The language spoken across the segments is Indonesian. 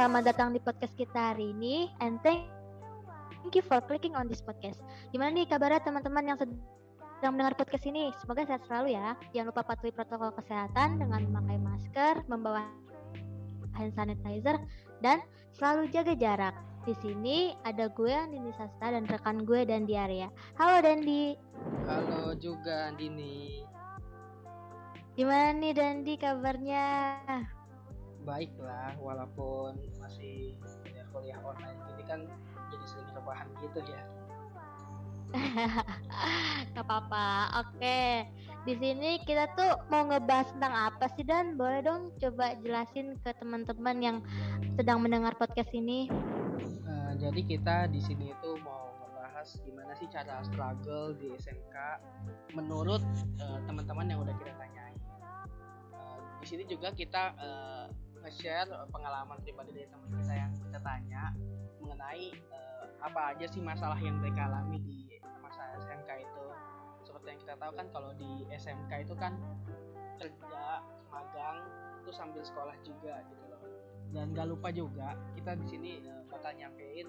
selamat datang di podcast kita hari ini and thank thank you for clicking on this podcast. Gimana nih kabarnya teman-teman yang sedang mendengar podcast ini? Semoga sehat selalu ya. Jangan lupa patuhi protokol kesehatan dengan memakai masker, membawa hand sanitizer, dan selalu jaga jarak. Di sini ada gue Andini Sasta dan rekan gue Dandi Arya. Halo Dandi. Halo juga Andini. Gimana nih Dandi kabarnya? Baiklah, walaupun masih ya, kuliah online ini kan jadi sering rebahan gitu ya. Gak apa-apa. Oke. Di sini kita tuh mau ngebahas tentang apa sih Dan? Boleh dong coba jelasin ke teman-teman yang sedang mendengar podcast ini. Uh, jadi kita di sini itu mau ngebahas gimana sih cara struggle di SMK menurut uh, teman-teman yang udah kita tanyain di sini juga kita uh, nge-share pengalaman pribadi dari teman kita yang kita mengenai uh, apa aja sih masalah yang mereka alami di masa SMK itu. Seperti yang kita tahu kan kalau di SMK itu kan kerja magang itu sambil sekolah juga gitu loh. Dan gak lupa juga kita di sini uh, bakal nyampein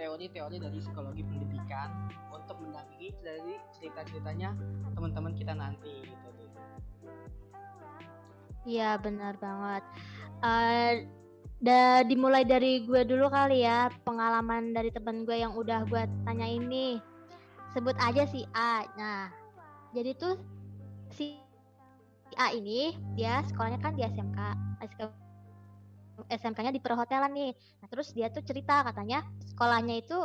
teori-teori dari psikologi pendidikan untuk mendampingi dari cerita-ceritanya teman-teman kita nanti gitu Iya benar banget. Uh, da, dimulai dari gue dulu kali ya pengalaman dari teman gue yang udah gue tanya ini. Sebut aja si A. Nah, jadi tuh si A ini dia sekolahnya kan di SMK. SMK-nya di perhotelan nih. Nah, terus dia tuh cerita katanya sekolahnya itu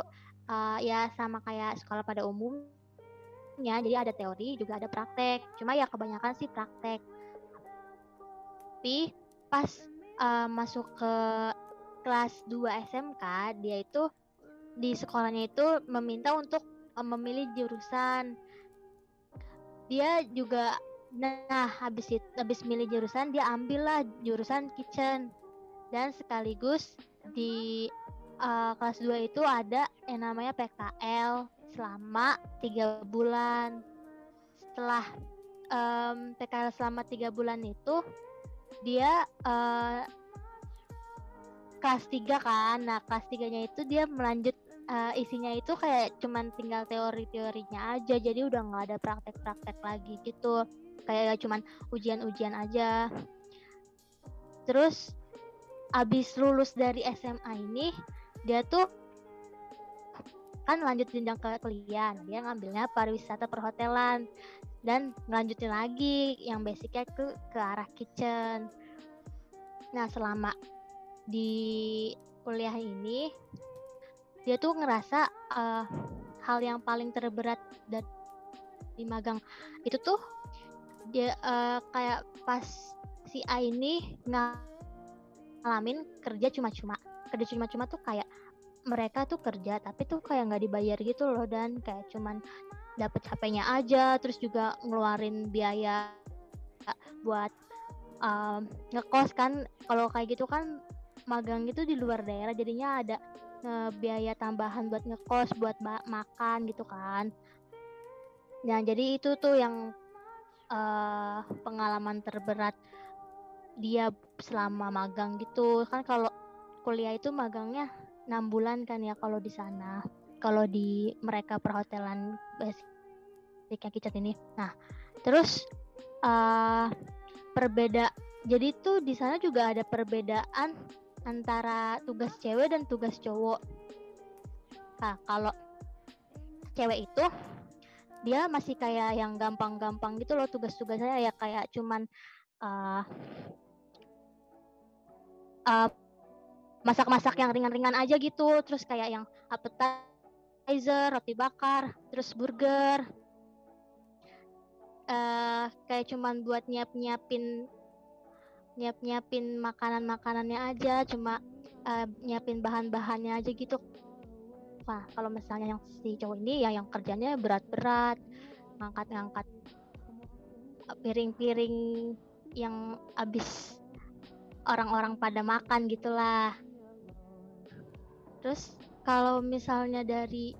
uh, ya sama kayak sekolah pada umumnya. Jadi ada teori juga ada praktek. Cuma ya kebanyakan sih praktek tapi pas uh, masuk ke kelas 2 SMK dia itu di sekolahnya itu meminta untuk uh, memilih jurusan. Dia juga nah habis itu habis milih jurusan dia ambillah jurusan kitchen. Dan sekaligus di uh, kelas 2 itu ada yang namanya PKL selama tiga bulan. Setelah um, PKL selama tiga bulan itu dia uh, kelas 3 kan. Nah, kelas 3-nya itu dia melanjut uh, isinya itu kayak cuman tinggal teori-teorinya aja. Jadi udah nggak ada praktek-praktek lagi gitu. Kayak cuman ujian-ujian aja. Terus abis lulus dari SMA ini dia tuh kan lanjut jenjang ke kuliah dia ngambilnya pariwisata perhotelan dan lanjutin lagi yang basicnya ke ke arah kitchen. Nah selama di kuliah ini dia tuh ngerasa uh, hal yang paling terberat dari di magang itu tuh dia uh, kayak pas si A ini ngalamin kerja cuma-cuma kerja cuma-cuma tuh kayak mereka tuh kerja tapi tuh kayak nggak dibayar gitu loh dan. Kayak cuman dapat HP-nya aja terus juga ngeluarin biaya buat um, ngekos kan. Kalau kayak gitu kan magang itu di luar daerah jadinya ada uh, biaya tambahan buat ngekos buat makan gitu kan. Nah jadi itu tuh yang uh, pengalaman terberat dia selama magang gitu. Kan kalau kuliah itu magangnya enam bulan kan ya kalau di sana kalau di mereka perhotelan basic yang kicat ini. Nah, terus uh, perbeda jadi tuh di sana juga ada perbedaan antara tugas cewek dan tugas cowok. Nah, kalau cewek itu dia masih kayak yang gampang-gampang gitu loh tugas-tugasnya ya kayak cuman uh, uh, masak-masak yang ringan-ringan aja gitu terus kayak yang appetizer roti bakar, terus burger. Uh, kayak cuman buat nyiap-nyiapin nyiap-nyiapin makanan-makanannya aja, cuma uh, nyiapin bahan-bahannya aja gitu. Wah, kalau misalnya yang si cowok ini ya yang kerjanya berat-berat, ngangkat-ngangkat piring-piring yang habis orang-orang pada makan gitulah. Terus kalau misalnya dari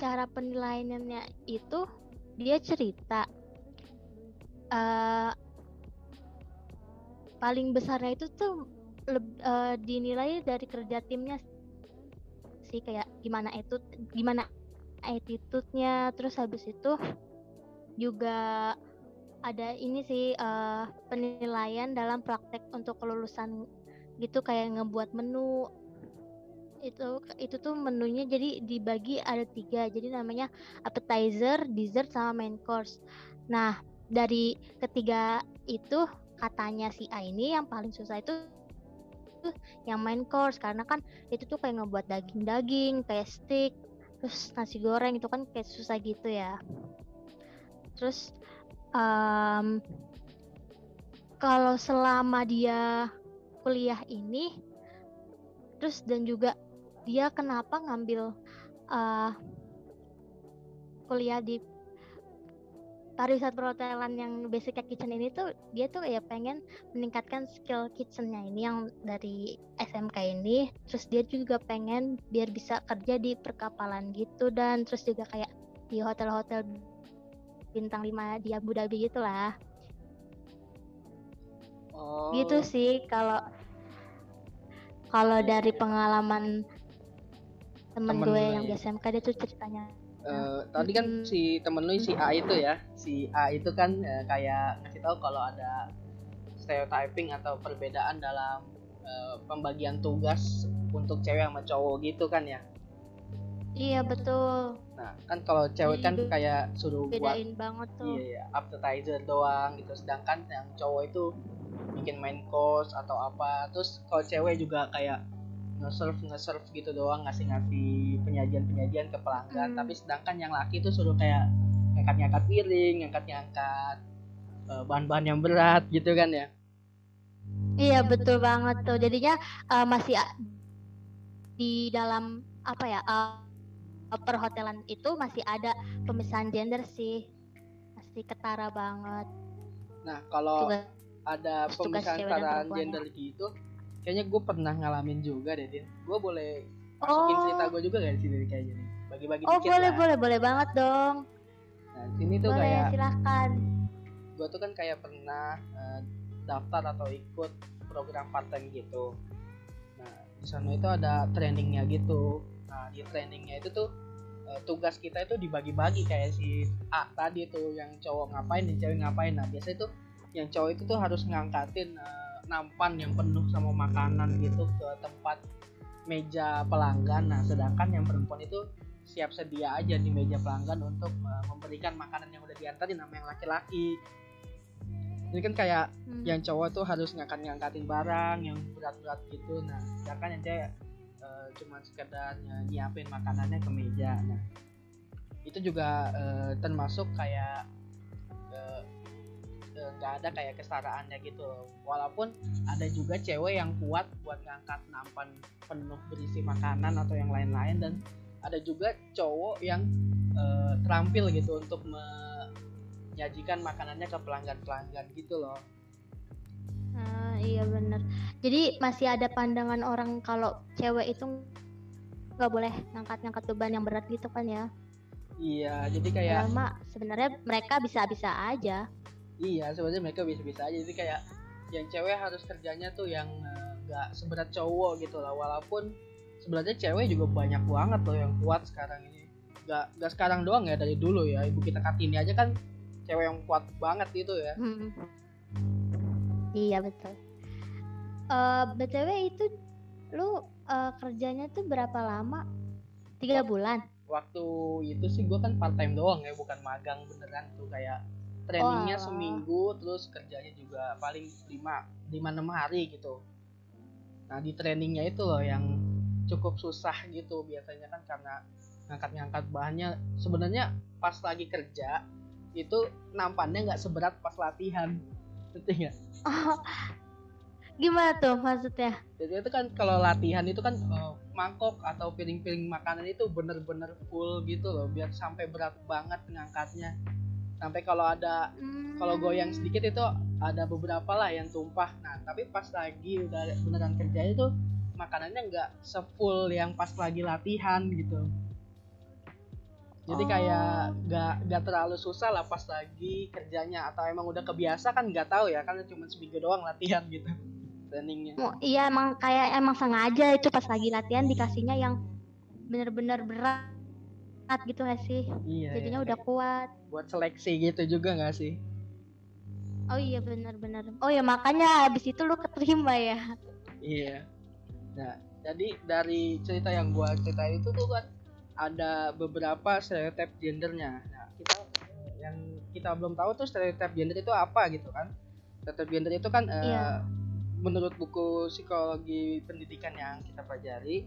cara penilaiannya itu dia cerita uh, paling besarnya itu tuh leb- eh, dinilai dari kerja timnya sih kayak gimana itu gimana attitude-nya. Terus habis itu juga ada ini sih eh, penilaian dalam praktek untuk kelulusan gitu kayak ngebuat menu itu itu tuh menunya jadi dibagi ada tiga. Jadi namanya appetizer, dessert sama main course. Nah dari ketiga itu katanya si A ini yang paling susah itu yang main course. Karena kan itu tuh kayak ngebuat daging-daging kayak steak terus nasi goreng itu kan kayak susah gitu ya. Terus em, kalau selama dia kuliah ini terus dan juga dia kenapa ngambil eh, kuliah di pariwisata perhotelan yang basic kitchen ini tuh dia tuh ya pengen meningkatkan skill kitchennya ini yang dari SMK ini. Terus dia juga pengen biar bisa kerja di perkapalan gitu dan terus juga kayak di hotel-hotel bintang 5 di Abu Dhabi gitu lah oh. gitu sih kalau kalau dari pengalaman temen Temen gue yang ya. di SMK dia tuh ceritanya. Eh, tadi kan Mm-mm. si temen lu si A itu ya. Si A itu kan eh, kayak ngasih tahu kalau ada stereotyping atau perbedaan dalam eh, pembagian tugas untuk cewek sama cowok gitu kan ya? Iya betul. Nah kan kalau cewek kan kayak suruh buat bedain banget tuh. iya iya appetizer doang gitu. Sedangkan yang cowok itu bikin main course atau apa. Terus kalau cewek juga kayak nge-serve nge-serve gitu doang ngasih-ngasih penyajian-penyajian ke pelanggan Hmm. tapi sedangkan yang laki itu suruh kayak ngangkat-ngangkat piring ngangkat-ngangkat eh, bahan-bahan yang berat gitu kan ya Iya betul banget tuh. Jadinya eh, masih di dalam apa ya eh, perhotelan itu masih ada pemisahan gender sih. Masih ketara banget. nah kalau Tugas ada pemisahan antara perempuan ya. gender gitu kayaknya gue pernah ngalamin juga deh Din gue boleh masukin Oh. cerita gue juga gak di sini kayaknya nih bagi-bagi Oh dikit boleh lah boleh boleh banget dong. nah sini tuh boleh kayak silahkan. gue tuh kan kayak pernah eh, daftar atau ikut program part time gitu nah di sana itu ada trainingnya gitu nah di trainingnya itu tuh eh, tugas kita itu dibagi-bagi kayak si A tadi tuh yang cowok ngapain dan cewek ngapain nah biasanya tuh yang cowok itu tuh harus ngangkatin eh, nampan yang penuh sama makanan gitu ke tempat meja pelanggan. Nah sedangkan yang perempuan itu siap sedia aja di meja pelanggan untuk eh, memberikan makanan yang udah diantarin sama yang laki-laki. Ini kan kayak Hmm. yang cowok tuh harus ngangkat-ngangkatin barang yang berat-berat gitu. Nah sedangkan yang cewek eh, cuma sekedar ny- nyiapin makanannya ke meja. Nah itu juga eh, termasuk kayak nggak ada kayak kesaraannya gitu loh. walaupun ada juga cewek yang kuat buat ngangkat nampan penuh berisi makanan atau yang lain-lain dan ada juga cowok yang eh, terampil gitu untuk menyajikan makanannya ke pelanggan-pelanggan gitu loh Ah, iya bener. Jadi masih ada pandangan orang kalau cewek itu nggak boleh ngangkat-ngangkat beban yang berat gitu kan ya. Iya, jadi kayak mah sebenarnya mereka bisa-bisa aja. Iya sebenarnya mereka bisa-bisa aja. Jadi kayak yang cewek harus kerjanya tuh yang eh, nggak seberat cowok gitu lah. Walaupun sebenarnya cewek juga banyak banget loh yang kuat sekarang ini. Gak, gak sekarang doang ya dari dulu ya. Ibu kita Kartini aja kan cewek yang kuat banget gitu ya. Hmm. Iya betul. Eh btw itu lu eh, kerjanya tuh berapa lama? Tiga bulan. Waktu itu sih gue kan part time doang ya, bukan magang beneran tuh kayak trainingnya alah. seminggu terus kerjanya juga paling 5 5 6 hari gitu. Nah, di trainingnya itu loh yang cukup susah gitu biasanya kan karena ngangkat-ngangkat bahannya sebenarnya pas lagi kerja itu nampannya nggak seberat pas latihan. Ngerti nggak? Oh, gimana tuh maksudnya? Jadi itu kan kalau latihan itu kan eh, mangkok atau piring-piring makanan itu bener-bener full gitu loh biar sampai berat banget ngangkatnya. Sampai kalau ada Hmm. kalau goyang sedikit itu ada beberapa lah yang tumpah. Nah, tapi pas lagi udah beneran kerja itu makanannya nggak sefull yang pas lagi latihan gitu. jadi kayak gak gak terlalu susah lah pas lagi kerjanya atau emang udah kebiasa kan nggak tahu ya kan cuma seminggu doang latihan gitu trainingnya Oh, iya emang kayak emang sengaja itu pas lagi latihan dikasihnya yang bener-bener berat gitu gak sih? iya Jadinya iya. udah kuat. Buat seleksi gitu juga nggak sih Oh iya bener-bener. Oh ya makanya abis itu lu keterima ya. Iya. Nah, jadi dari cerita yang gua ceritain itu tuh kan ada beberapa stereotip gendernya. Nah, kita yang kita belum tahu tuh stereotip gender itu apa gitu kan. Stereotip gender itu kan eh, Iya. menurut buku psikologi pendidikan yang kita pelajari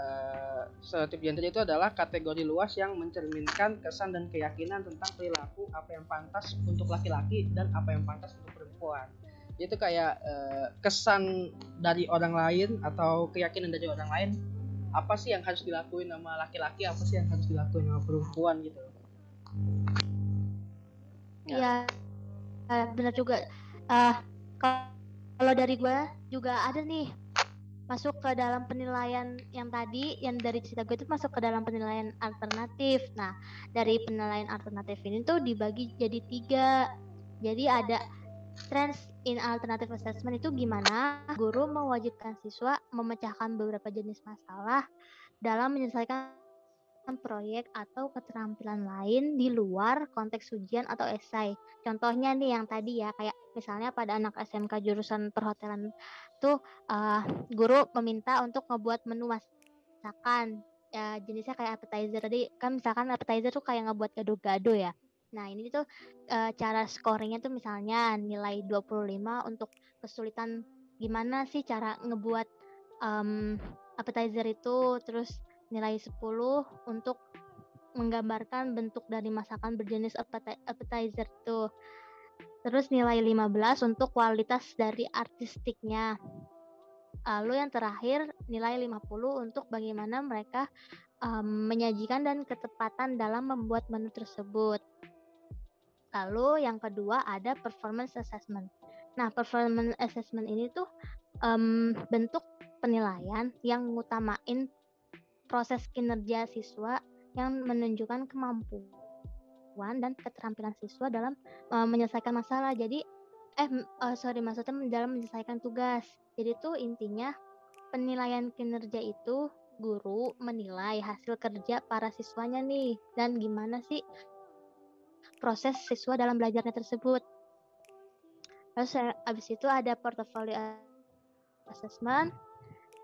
eh, stereotip gender itu adalah kategori luas yang mencerminkan kesan dan keyakinan tentang perilaku apa yang pantas untuk laki-laki dan apa yang pantas untuk perempuan itu kayak eh, kesan dari orang lain atau keyakinan dari orang lain apa sih yang harus dilakuin sama laki-laki apa sih yang harus dilakuin sama perempuan gitu Ya. Iya. Eh, bener juga. Eh kalau dari gua juga ada nih masuk ke dalam penilaian yang tadi yang dari cerita gue itu masuk ke dalam penilaian alternatif. Nah dari penilaian alternatif ini tuh dibagi jadi tiga. Jadi ada trends in alternative assessment itu gimana guru mewajibkan siswa memecahkan beberapa jenis masalah dalam menyelesaikan proyek atau keterampilan lain di luar konteks ujian atau esai. Contohnya nih yang tadi ya, kayak misalnya pada anak SMK jurusan perhotelan tuh eh, guru meminta untuk ngebuat menu masakan. Ya, jenisnya kayak appetizer tadi kan misalkan appetizer tuh kayak ngebuat gado-gado ya. Nah, ini tuh eh, cara scoringnya tuh misalnya nilai 25 untuk kesulitan gimana sih cara ngebuat em, appetizer itu terus nilai 10 untuk menggambarkan bentuk dari masakan berjenis appeti- appetizer itu. Terus nilai 15 untuk kualitas dari artistiknya. Lalu yang terakhir nilai 50 untuk bagaimana mereka em, menyajikan dan ketepatan dalam membuat menu tersebut. Lalu yang kedua ada performance assessment. Nah, performance assessment ini tuh em, bentuk penilaian yang ngutamain proses kinerja siswa yang menunjukkan kemampuan dan keterampilan siswa dalam eh, menyelesaikan masalah. Jadi eh eh, sorry maksudnya dalam menyelesaikan tugas. Jadi tuh intinya penilaian kinerja itu guru menilai hasil kerja para siswanya nih dan gimana sih proses siswa dalam belajarnya tersebut. Terus eh, abis itu ada portfolio assessment.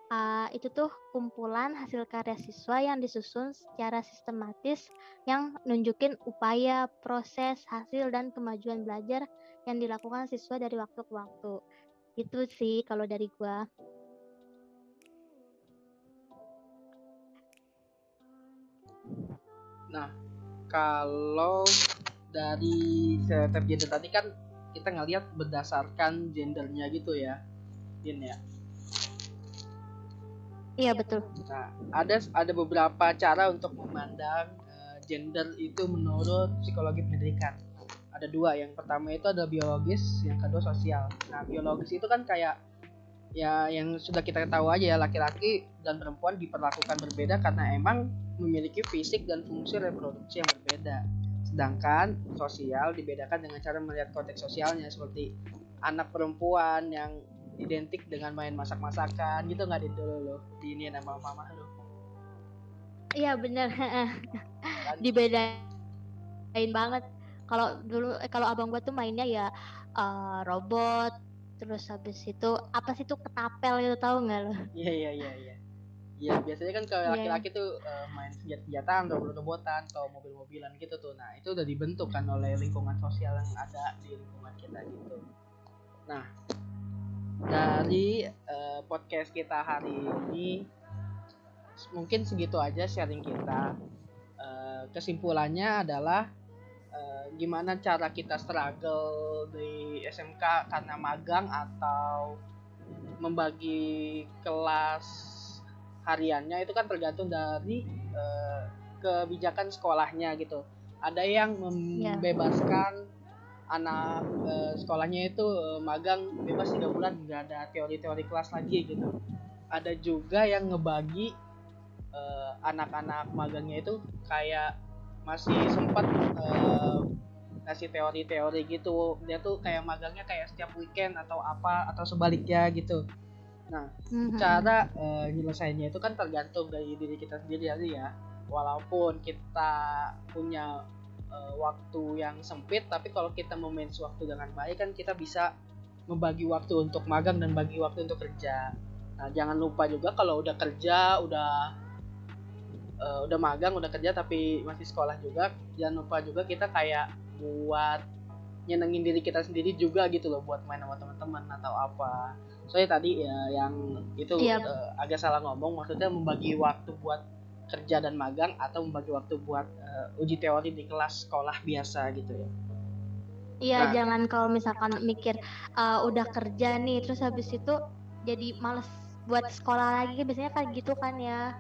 Ah, itu tuh kumpulan hasil karya siswa yang disusun secara sistematis yang nunjukin upaya, proses, hasil, dan kemajuan belajar yang dilakukan siswa dari waktu ke waktu. Itu sih kalau dari gua. Nah, kalau dari stereotip gender tadi kan kita ngelihat berdasarkan gendernya gitu ya, Din ya. Iya betul. Nah, ada ada beberapa cara untuk memandang eh, gender itu menurut psikologi pendidikan. Ada dua, yang pertama itu ada biologis, yang kedua sosial. Nah, biologis itu kan kayak ya yang sudah kita tahu aja ya laki-laki dan perempuan diperlakukan berbeda karena emang memiliki fisik dan fungsi reproduksi yang berbeda. Sedangkan sosial dibedakan dengan cara melihat konteks sosialnya seperti anak perempuan yang identik dengan main masak-masakan gitu nggak di dulu lo di ini nama mama lo Iya bener. kan Dibedain banget. Kalau dulu eh, kalau abang gua tuh mainnya ya eh, robot, terus habis itu apa sih tuh ketapel itu tahu nggak lo? iya iya iya iya Iya biasanya kan kalau Iya. laki-laki tuh eh, main senjata-senjataan, robot-robotan, atau mobil-mobilan gitu tuh. Nah itu udah dibentuk kan oleh lingkungan sosial yang ada di lingkungan kita gitu. Nah dari eh, podcast kita hari ini mungkin segitu aja sharing kita. Eh, kesimpulannya adalah eh, gimana cara kita struggle di SMK karena magang atau membagi kelas hariannya itu kan tergantung dari eh, kebijakan sekolahnya gitu. Ada yang Ya. Anak eh, sekolahnya itu eh, magang bebas tiga bulan nggak ada teori-teori kelas lagi gitu. Ada juga yang ngebagi eh, anak-anak magangnya itu kayak masih sempat uh, ngasih teori-teori gitu dia tuh kayak magangnya kayak setiap weekend atau apa atau sebaliknya gitu nah mm-hmm. cara uh, nyelesainnya itu kan tergantung dari diri kita sendiri aja ya walaupun kita punya uh, waktu yang sempit tapi kalau kita memanage waktu dengan baik kan kita bisa membagi waktu untuk magang dan bagi waktu untuk kerja nah jangan lupa juga kalau udah kerja udah uh, udah magang udah kerja tapi masih sekolah juga jangan lupa juga kita kayak buat nyenengin diri kita sendiri juga gitu loh buat main sama teman-teman atau apa soalnya tadi ya yang itu yep. Iya. uh, agak salah ngomong maksudnya membagi waktu buat kerja dan magang atau membagi waktu buat uh, uji teori di kelas sekolah biasa gitu ya iya nah, jangan kalau misalkan mikir uh, udah kerja nih terus habis itu jadi males buat sekolah lagi biasanya kan gitu kan ya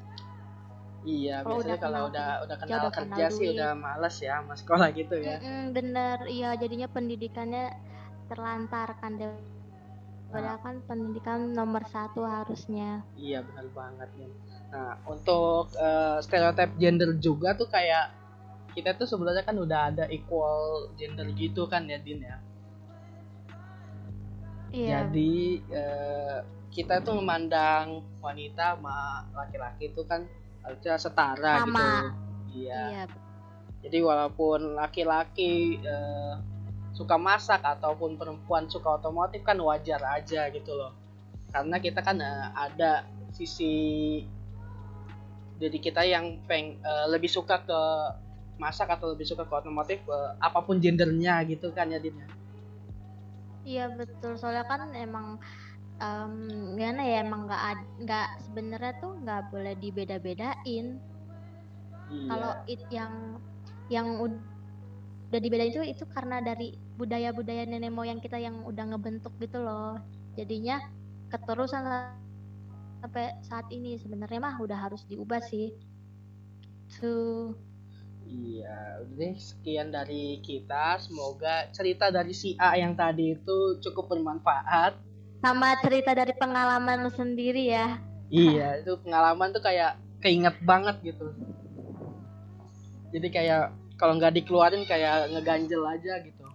Iya, biasanya kalau udah udah kenal udah kerja kenal sih udah males ya sama sekolah gitu ya. Mm-mm, bener, iya jadinya pendidikannya terlantar kan deh. Padahal nah. kan pendidikan nomor satu harusnya. Iya benar banget ya. Nah untuk uh, stereotip gender juga tuh kayak kita tuh sebenarnya kan udah ada equal gender gitu kan ya Din ya. Iya. Jadi uh, kita tuh memandang wanita sama laki-laki itu kan harusnya setara Sama. gitu iya. iya jadi walaupun laki-laki uh, suka masak ataupun perempuan suka otomotif kan wajar aja gitu loh karena kita kan uh, ada sisi jadi kita yang peng uh, lebih suka ke masak atau lebih suka ke otomotif uh, apa pun gendernya gitu kan ya Din ya? iya betul soalnya kan emang um, gimana ya emang nggak nggak sebenarnya tuh nggak boleh dibeda-bedain iya. kalau it yang yang udah dibedain itu itu karena dari budaya-budaya nenek moyang kita yang udah ngebentuk gitu loh jadinya keterusan sampai saat ini. Sebenarnya mah udah harus diubah sih. Tuh Iya, udah sekian dari kita. Semoga cerita dari si A yang tadi itu cukup bermanfaat. Sama cerita dari pengalaman lu sendiri ya. Iya itu pengalaman tuh kayak keinget banget gitu. Jadi kayak kalau nggak dikeluarin kayak ngeganjel aja gitu.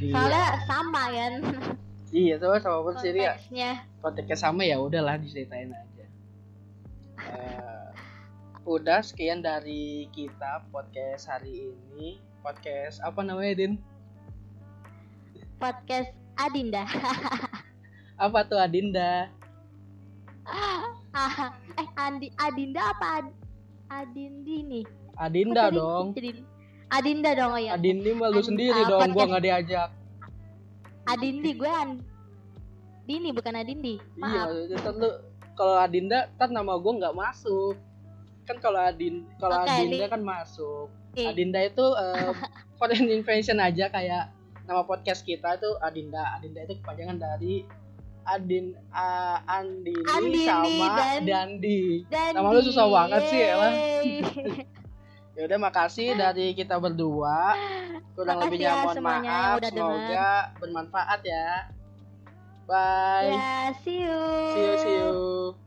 Soalnya iya. sama kan iya tuh sama persis ya konteksnya sama ya udahlah diceritain aja uh, udah sekian dari kita podcast hari ini podcast apa namanya Din podcast Adinda Apa tuh Adinda? eh Andi Adinda apa Ad, Adindi nih? Adinda dong. Adinda dong oh ya. Adindi malu sendiri uh, dong, gua nggak diajak. Adindi gue Adindi bukan Adindi. Maaf. Iya, lu kalau Adinda kan nama gue nggak masuk. Kan kalau Adin kalau okay, Adinda kan masuk. Okay. Adinda itu uh, foreign invention aja kayak nama podcast kita itu Adinda. Adinda itu kepanjangan dari Adin uh, Andini, Andini sama dan, Dandi. Dandi. Nama lu susah banget sih ya ya udah makasih dari kita berdua. Kurang makasih lebihnya ya mohon maaf. Semoga denger. bermanfaat ya. Bye. Ya, see you. See you, see you.